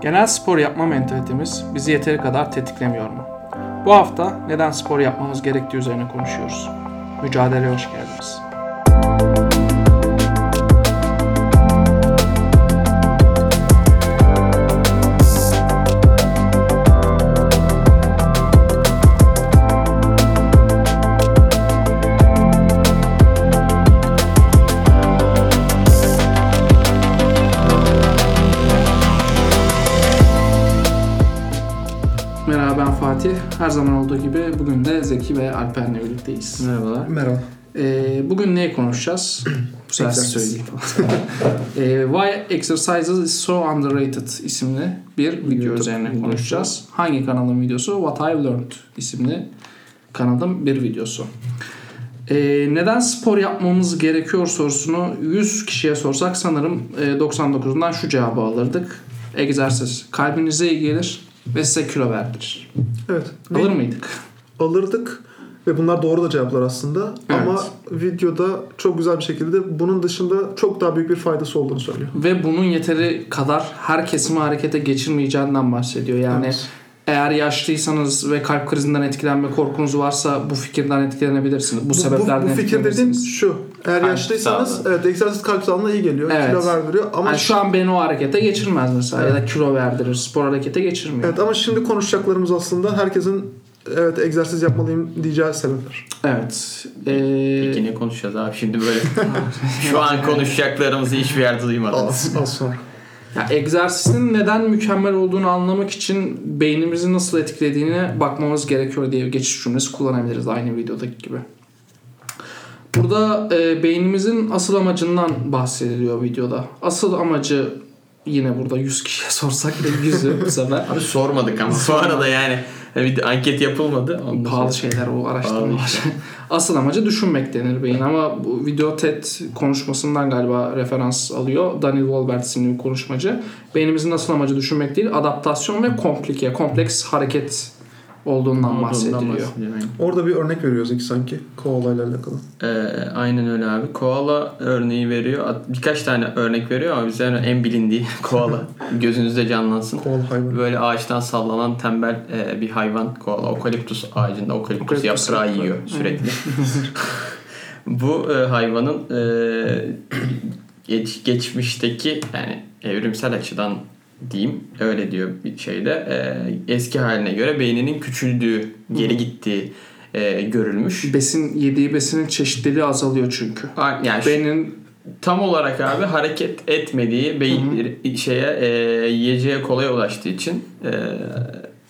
Genel spor yapma mentalitemiz bizi yeteri kadar tetiklemiyor mu? Bu hafta neden spor yapmamız gerektiği üzerine konuşuyoruz. Mücadeleye hoş geldiniz. Her zaman olduğu gibi bugün de Zeki ve Alper'le birlikteyiz. Merhabalar. Merhaba. Ee, bugün neyi konuşacağız? Bu sefer size söyleyeyim. ee, Why Exercises is so underrated isimli bir video YouTube üzerine videosu. konuşacağız. Hangi kanalın videosu? What I've Learned isimli kanalın bir videosu. Ee, neden spor yapmamız gerekiyor sorusunu 100 kişiye sorsak sanırım e, 99'undan şu cevabı alırdık. Egzersiz kalbinize iyi gelir ve size kilo verdirir. Evet. Alır mıydık? Alırdık ve bunlar doğru da cevaplar aslında. Evet. Ama videoda çok güzel bir şekilde bunun dışında çok daha büyük bir faydası olduğunu söylüyor. Ve bunun yeteri kadar her kesimi harekete geçirmeyeceğinden bahsediyor. Yani Evet. Eğer yaşlıysanız ve kalp krizinden etkilenme korkunuz varsa bu fikirden etkilenebilirsiniz. Bu, sebeplerden bu, bu fikir dediğim etkilenebilirsiniz. şu. Eğer Kalp yaşlıysanız evet egzersiz kalp sağlığına iyi geliyor. Evet. Kilo verdiriyor ama Yani şu an beni o harekete geçirmez mesela ya da kilo verdirir. Spor harekete geçirmiyor. Evet ama şimdi konuşacaklarımız aslında herkesin evet egzersiz yapmalıyım diyeceği sebepler. Evet. Ee, Peki ne konuşacağız abi şimdi böyle şu an konuşacaklarımızı hiçbir yerde duymadınız. Az, az sonra. Ya egzersizin neden mükemmel olduğunu anlamak için beynimizi nasıl etkilediğine bakmamız gerekiyor diye geçiş cümlesi kullanabiliriz aynı videodaki gibi. Burada e, beynimizin asıl amacından bahsediliyor videoda. Asıl amacı yine burada 100 kişiye sorsak da 100'ü bu sefer. Abi sormadık ama bu arada yani bir anket yapılmadı. Pahalı şeyler o araştırmalar. Asıl amacı düşünmek denir beyin ama bu video TED konuşmasından galiba referans alıyor. Daniel Wolbert isimli bir konuşmacı. Beynimizin asıl amacı düşünmek değil, adaptasyon ve komplike, kompleks hareket olduğundan Olduğundan bahsediliyor. bahsediyor, aynen. Orada bir örnek veriyor Zeki sanki koala ile alakalı. Ee, aynen öyle abi. Koala örneği veriyor. Birkaç tane örnek veriyor ama bize en bilindiği koala. Gözünüzde canlansın. Koala hayvan. Böyle ağaçtan sallanan tembel e, bir hayvan koala. Okaliptus ağacında okaliptus, Okaliptus yaprağı yaprağı. yiyor sürekli. Bu e, hayvanın e, geç, geçmişteki yani evrimsel açıdan diyeyim öyle diyor bir şeyde e, eski haline göre beyninin küçüldüğü, geri gittiği e, görülmüş. Besin, yediği besinin çeşitliliği azalıyor çünkü. A- Yani Beynin tam olarak abi hareket etmediği beyin şeye e, yiyeceğe kolay ulaştığı için e,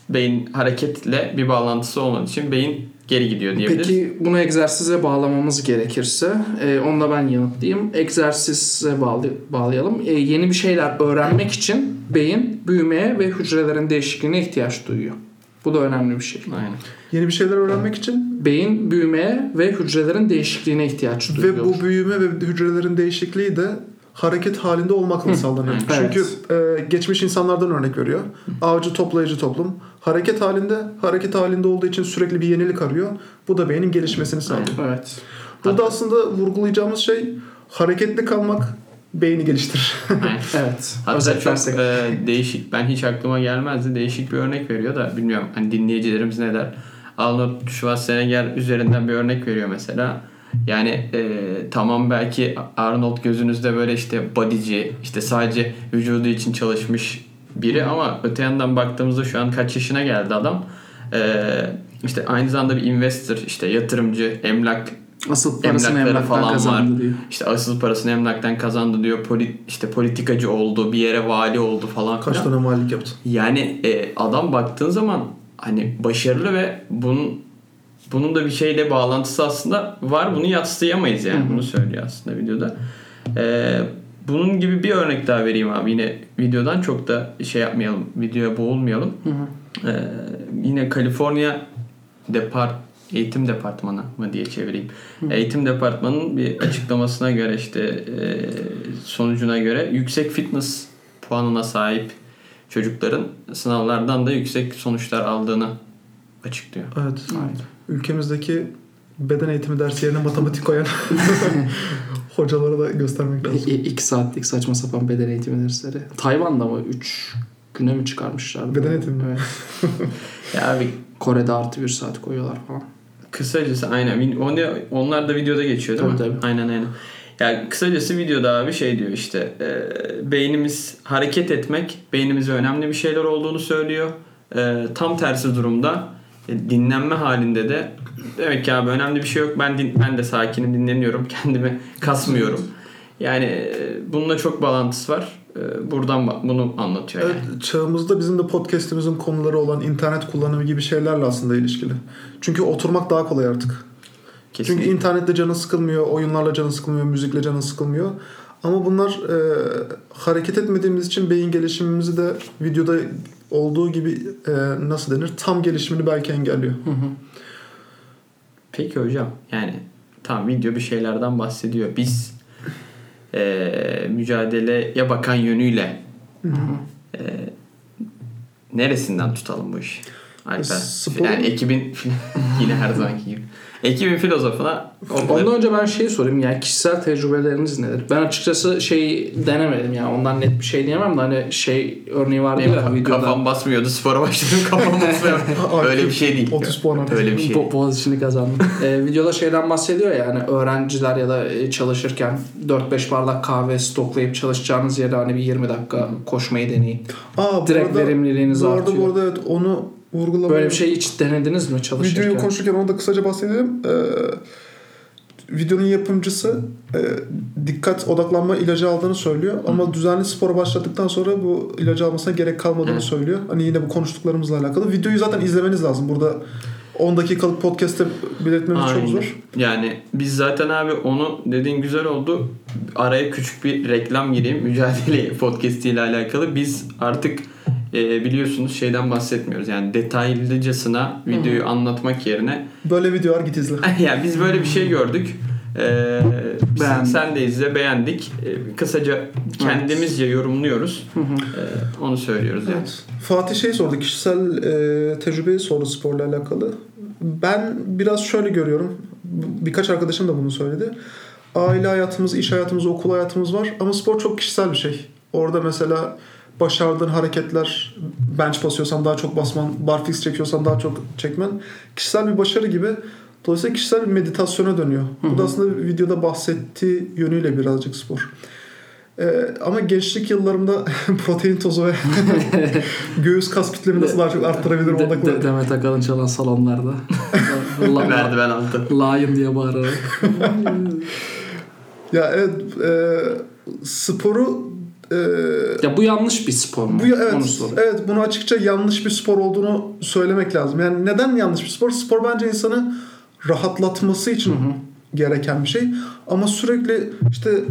beyin hareketle bir bağlantısı olmadığı için beyin geri gidiyor diyebiliriz. Peki bunu egzersize bağlamamız gerekirse e, onu da ben yanıtlayayım. Egzersize bağlı, bağlayalım. E, yeni bir şeyler öğrenmek için beyin büyümeye ve hücrelerin değişikliğine ihtiyaç duyuyor. Bu da önemli bir şey. Aynen. Yeni bir şeyler öğrenmek için Beyin büyümeye ve hücrelerin değişikliğine ihtiyaç duyuyor. ve bu büyüme ve hücrelerin değişikliği de hareket halinde olmakla sağlanıyor. Evet. Çünkü e, geçmiş insanlardan örnek veriyor. Avcı toplayıcı toplum hareket halinde, hareket halinde olduğu için sürekli bir yenilik arıyor. Bu da beynin gelişmesini sağlıyor. Evet. Burada aslında vurgulayacağımız şey hareketli kalmak beyni geliştirir. Evet. Hatta çok e, değişik. Ben hiç aklıma gelmezdi. Değişik bir örnek veriyor da bilmiyorum. Hani dinleyicilerimiz ne der? Arnold Schwarzenegger üzerinden bir örnek veriyor mesela. Yani e, tamam belki Arnold gözünüzde böyle işte bodyci, işte sadece vücudu için çalışmış biri ama öte yandan baktığımızda şu an kaç yaşına geldi adam. E, işte aynı zamanda bir investor, işte yatırımcı, emlak Asıl parasını emlakları falan kazandı var. diyor. İşte asıl parasını emlaktan kazandı diyor. Poli, işte politikacı oldu, bir yere vali oldu falan Kaç tane malilik yaptı. Yani e, adam baktığın zaman hani başarılı ve bunun bunun da bir şeyle bağlantısı aslında var. Bunu yatsıyamayız yani. Bunu söylüyor aslında videoda. E, bunun gibi bir örnek daha vereyim abi. Yine videodan çok da şey yapmayalım. Videoya boğulmayalım. E, yine Kaliforniya Depart Eğitim Departmanı mı diye çevireyim. Eğitim Departmanı'nın bir açıklamasına göre işte e, sonucuna göre yüksek fitness puanına sahip çocukların sınavlardan da yüksek sonuçlar aldığını açıklıyor. Evet. Ülkemizdeki beden eğitimi dersi yerine matematik koyan hocalara da göstermek lazım. İ- iki saatlik saçma sapan beden eğitimi dersleri. Tayvan'da mı 3 güne mi çıkarmışlar? Beden eğitimi mi? Evet. Ya abi Kore'de artı bir saat koyuyorlar falan. Kısacası aynen. Onlar da videoda geçiyor değil Tabii, mi? tabii. Aynen aynen. Yani kısacası videoda abi şey diyor işte e, beynimiz hareket etmek beynimize önemli bir şeyler olduğunu söylüyor. E, tam tersi durumda dinlenme halinde de demek ki abi önemli bir şey yok. Ben din, ben de sakinim dinleniyorum. Kendimi kasmıyorum. Yani e, bununla çok bağlantısı var. E, buradan bunu anlatıyor yani. Evet, çağımızda bizim de podcast'imizin konuları olan internet kullanımı gibi şeylerle aslında ilişkili. Çünkü oturmak daha kolay artık. Kesinlikle. Çünkü internette canın sıkılmıyor, oyunlarla canın sıkılmıyor, müzikle canın sıkılmıyor. Ama bunlar e, hareket etmediğimiz için beyin gelişimimizi de videoda olduğu gibi e, nasıl denir tam gelişimini belki engelliyor. Hı hı. Peki hocam yani tam video bir şeylerden bahsediyor. Biz eee, mücadeleye bakan yönüyle eee, neresinden tutalım bu işi? Alper. Sporun- Yani ekibin yine her zamanki gibi. Ekibin filozofuna Ondan önce ben şeyi sorayım yani kişisel tecrübeleriniz nedir? Ben açıkçası şey denemedim yani ondan net bir şey diyemem de hani şey örneği vardı benim ya ka- videoda. kafam basmıyordu spora başladım kafam basmıyor. Öyle bir şey değil. 30 puan artık. Öyle bir şey Bu değil. Boğaziçi'ni kazandım. Ee, videoda şeyden bahsediyor ya yani öğrenciler ya da e, çalışırken 4-5 bardak kahve stoklayıp çalışacağınız yere hani bir 20 dakika koşmayı deneyin. Aa, bu Direkt arada, verimliliğiniz bu arada, artıyor. Bu arada evet onu vurgulamayı... Böyle bir şey hiç denediniz mi çalışırken? Videoyu konuşurken onu da kısaca bahsedelim. Ee, videonun yapımcısı e, dikkat odaklanma ilacı aldığını söylüyor. Ama düzenli spora başladıktan sonra bu ilacı almasına gerek kalmadığını Hı. söylüyor. Hani yine bu konuştuklarımızla alakalı. Videoyu zaten izlemeniz lazım. Burada 10 dakikalık podcast'te belirtmemiz çok Aynen. zor. Yani biz zaten abi onu dediğin güzel oldu. Araya küçük bir reklam gireyim. Mücadele podcast ile alakalı. Biz artık e, biliyorsunuz şeyden bahsetmiyoruz. Yani detaylıcasına videoyu anlatmak yerine Böyle videolar git izle. yani biz böyle bir şey gördük. Ee, sen, Beğendik. sen de izle beğendik. Ee, kısaca kendimizce yorumluyoruz. Hı hı. Ee, onu söylüyoruz yani. Evet. Fatih şey sordu. Kişisel e, tecrübeyi sordu sporla alakalı. Ben biraz şöyle görüyorum. Birkaç arkadaşım da bunu söyledi. Aile hayatımız, iş hayatımız, okul hayatımız var. Ama spor çok kişisel bir şey. Orada mesela başardığın hareketler bench basıyorsan daha çok basman, barfix çekiyorsan daha çok çekmen kişisel bir başarı gibi. Dolayısıyla kişisel bir meditasyona dönüyor. Bu da aslında videoda bahsettiği yönüyle birazcık spor. Ee, ama gençlik yıllarımda protein tozu ve göğüs kas kütlemi nasıl daha çok arttırabilirim De, de, Demet Akalın çalan salonlarda. La- Merdiven altı. Lion diye bağırarak. Ya evet e, sporu e, Ya bu yanlış bir spor mu? bu Onu evet evet bunu açıkça yanlış bir spor olduğunu söylemek lazım. Yani neden yanlış bir spor? Spor bence insanı rahatlatması için gereken bir şey. Ama sürekli işte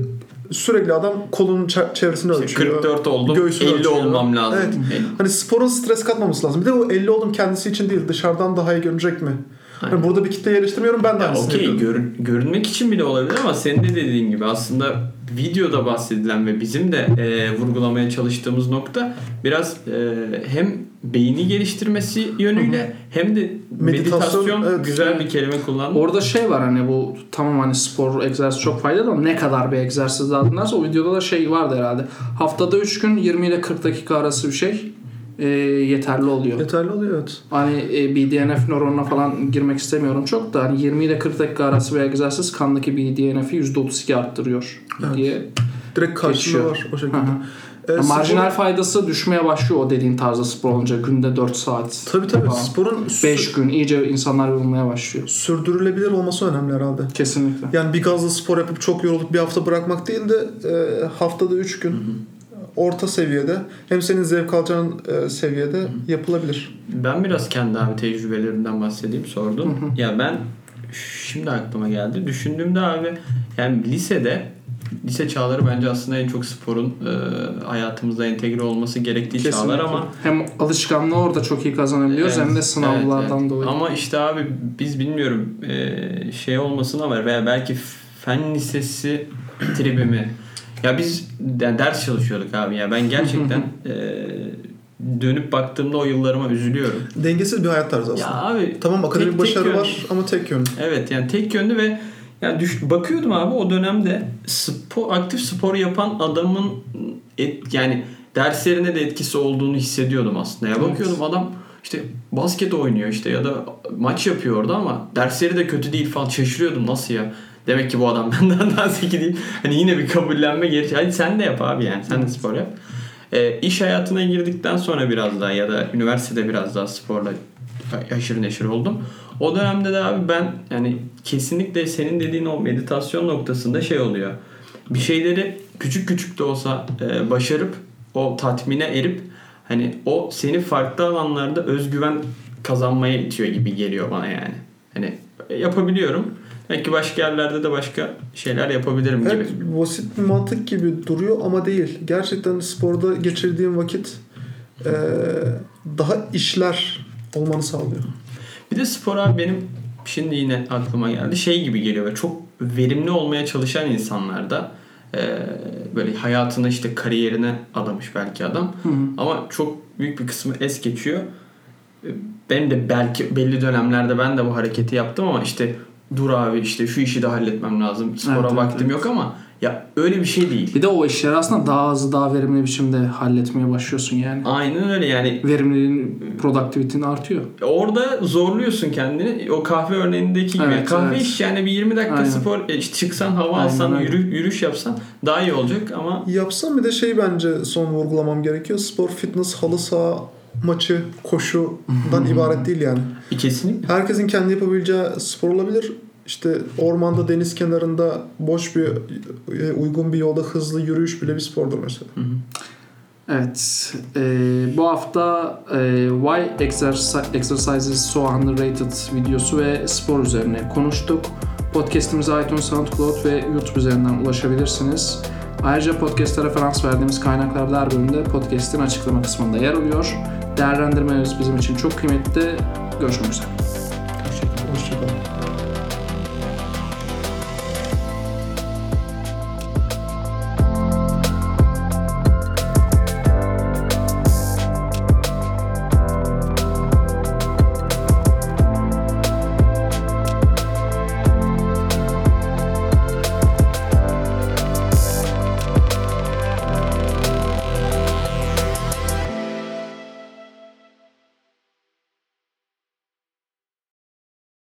sürekli adam kolunun çe- çevresini İşte ölçüyor. 44 oldum, göğsünü 50 ölçüyor. olmam lazım. Evet. Hani sporun stres katmaması lazım. Bir de o 50 oldum kendisi için değil dışarıdan daha iyi görünecek mi? Hani burada bir kitle yerleştirmiyorum ben de aynısını okey görün, görünmek için bile olabilir ama senin de dediğin gibi aslında videoda bahsedilen ve bizim de e, vurgulamaya çalıştığımız nokta biraz e, hem beyni geliştirmesi yönüyle hem de meditasyon, Meditasyon, evet. güzel bir kelime kullandım. Orada şey var hani bu tamam hani spor egzersiz çok faydalı ama ne kadar bir egzersiz lazımlarsa o videoda da şey vardı herhalde. Haftada 3 gün 20 ile 40 dakika arası bir şey e, yeterli oluyor. Yeterli oluyor evet. Hani e, BDNF nöronuna falan girmek istemiyorum çok da hani 20 ile 40 dakika arası bir egzersiz kandaki BDNF'i %32 arttırıyor Evet. diye. Direkt karşılığı var o şekilde. Hı hı. Ee, Ya spor- marjinal faydası düşmeye başlıyor o dediğin tarzda spor olunca günde 4 saat. Tabii tabii falan. sporun sü- 5 gün iyice insanlar yorulmaya başlıyor. sürdürülebilir olması önemli herhalde. Kesinlikle. Yani bir gazla spor yapıp çok yorulup bir hafta bırakmak değil de e, haftada 3 gün orta seviyede hem senin zevk alacağın e, seviyede yapılabilir. Ben biraz kendi abi tecrübelerimden bahsedeyim sordum. Ya ben şimdi aklıma geldi. Düşündüğümde abi yani lisede lise çağları bence aslında en çok sporun e, hayatımızda entegre olması gerektiği çağlar Kesinlikle. ama Hem alışkanlığı orada çok iyi kazanabiliyoruz Evet, hem de sınavlardan evet, evet. dolayı. Ama işte abi biz bilmiyorum e, şey olmasına var veya belki fen lisesi tribi mi? Ya biz yani ders çalışıyorduk abi ya ben gerçekten e, dönüp baktığımda o yıllarıma üzülüyorum. Dengesiz bir hayat tarzı aslında. Ya abi tamam akademik tek- tek başarı yön- var ama tek yönlü. Evet yani tek yönlü ve yani düş, bakıyordum abi o dönemde spor aktif spor yapan adamın et, yani derslerine de etkisi olduğunu hissediyordum aslında. Ya Evet. bakıyordum adam işte basket oynuyor işte ya da maç yapıyor orada ama dersleri de kötü değil falan şaşırıyordum nasıl ya. Demek ki bu adam benden daha zeki değil. Hani yine bir kabullenme geri. Hadi sen de yap abi yani. Sen de spor yap. Ee, iş hayatına girdikten sonra biraz daha ya da üniversitede biraz daha sporla aşırı neşir oldum. O dönemde de abi ben yani kesinlikle senin dediğin o meditasyon noktasında şey oluyor. Bir şeyleri küçük küçük de olsa e, başarıp o tatmine erip hani o seni farklı alanlarda özgüven kazanmaya itiyor gibi geliyor bana yani. Hani e, yapabiliyorum. Belki başka yerlerde de başka şeyler yapabilirim gibi. Evet, basit bir mantık gibi duruyor ama değil. Gerçekten sporda geçirdiğin vakit e, daha işler olmanı sağlıyor. Bir de spor abi benim şimdi yine aklıma geldi. Şey gibi geliyor ve çok verimli olmaya çalışan insanlarda e, böyle hayatını işte kariyerine adamış belki adam. Hı hı. Ama çok büyük bir kısmı es geçiyor. Benim de belki belli dönemlerde ben de bu hareketi yaptım ama işte dur abi işte şu işi de halletmem lazım. Spora Evet, vaktim evet. yok ama ya öyle bir şey değil. Bir de o işleri aslında daha hızlı, daha verimli biçimde halletmeye başlıyorsun yani. Aynen öyle yani Verimliliğin, productivity'nin artıyor. Orada zorluyorsun kendini. O kahve örneğindeki gibi. Evet, kahve evet. iş yani bir 20 dakika Aynen. spor e, çıksan hava Aynen alsan öyle. yürü, yürüyüş yapsan daha iyi olacak ama Yapsam bir de şey bence son vurgulamam gerekiyor. Spor, fitness, halı saha maçı, koşudan ibaret değil yani. kesinlikle Herkesin kendi yapabileceği spor olabilir. İşte ormanda, deniz kenarında boş bir e, uygun bir yolda hızlı yürüyüş bile bir spordur mesela. Evet. e, bu hafta e, Why Exercise, Exercise is so underrated videosu ve spor üzerine konuştuk. Podcast'imize iTunes, SoundCloud ve YouTube üzerinden ulaşabilirsiniz. Ayrıca podcast'e referans verdiğimiz kaynaklar der bölümünde podcast'in açıklama kısmında yer alıyor. Değerlendirmeniz bizim için çok kıymetli. Görüşmek üzere. Hoşçakalın.